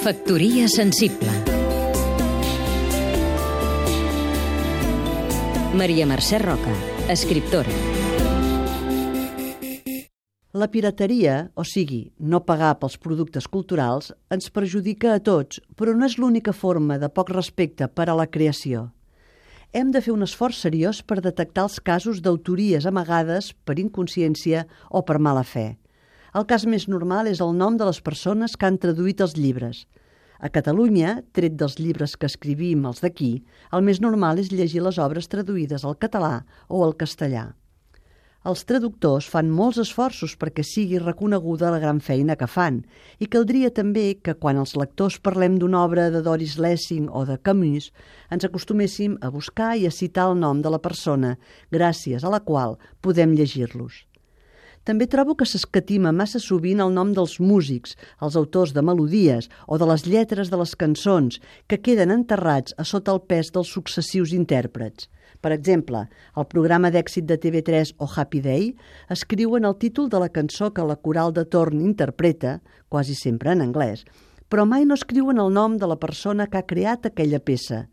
Factoria sensible Maria Mercè Roca, escriptora La pirateria, o sigui, no pagar pels productes culturals, ens perjudica a tots, però no és l'única forma de poc respecte per a la creació. Hem de fer un esforç seriós per detectar els casos d'autories amagades per inconsciència o per mala fe. El cas més normal és el nom de les persones que han traduït els llibres. A Catalunya, tret dels llibres que escrivim els d'aquí, el més normal és llegir les obres traduïdes al català o al castellà. Els traductors fan molts esforços perquè sigui reconeguda la gran feina que fan i caldria també que quan els lectors parlem d'una obra de Doris Lessing o de Camus ens acostuméssim a buscar i a citar el nom de la persona gràcies a la qual podem llegir-los. També trobo que s'escatima massa sovint el nom dels músics, els autors de melodies o de les lletres de les cançons, que queden enterrats a sota el pes dels successius intèrprets. Per exemple, el programa d'èxit de TV3 o Happy Day escriuen el títol de la cançó que la coral de torn interpreta, quasi sempre en anglès, però mai no escriuen el nom de la persona que ha creat aquella peça.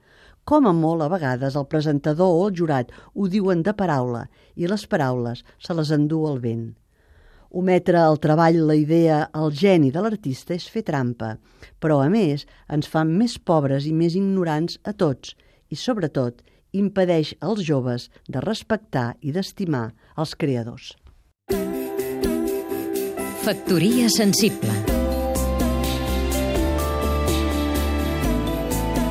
Com a molt, a vegades, el presentador o el jurat ho diuen de paraula i les paraules se les endú el vent. Ometre el treball, la idea, el geni de l'artista és fer trampa, però, a més, ens fan més pobres i més ignorants a tots i, sobretot, impedeix als joves de respectar i d'estimar els creadors. Factoria sensible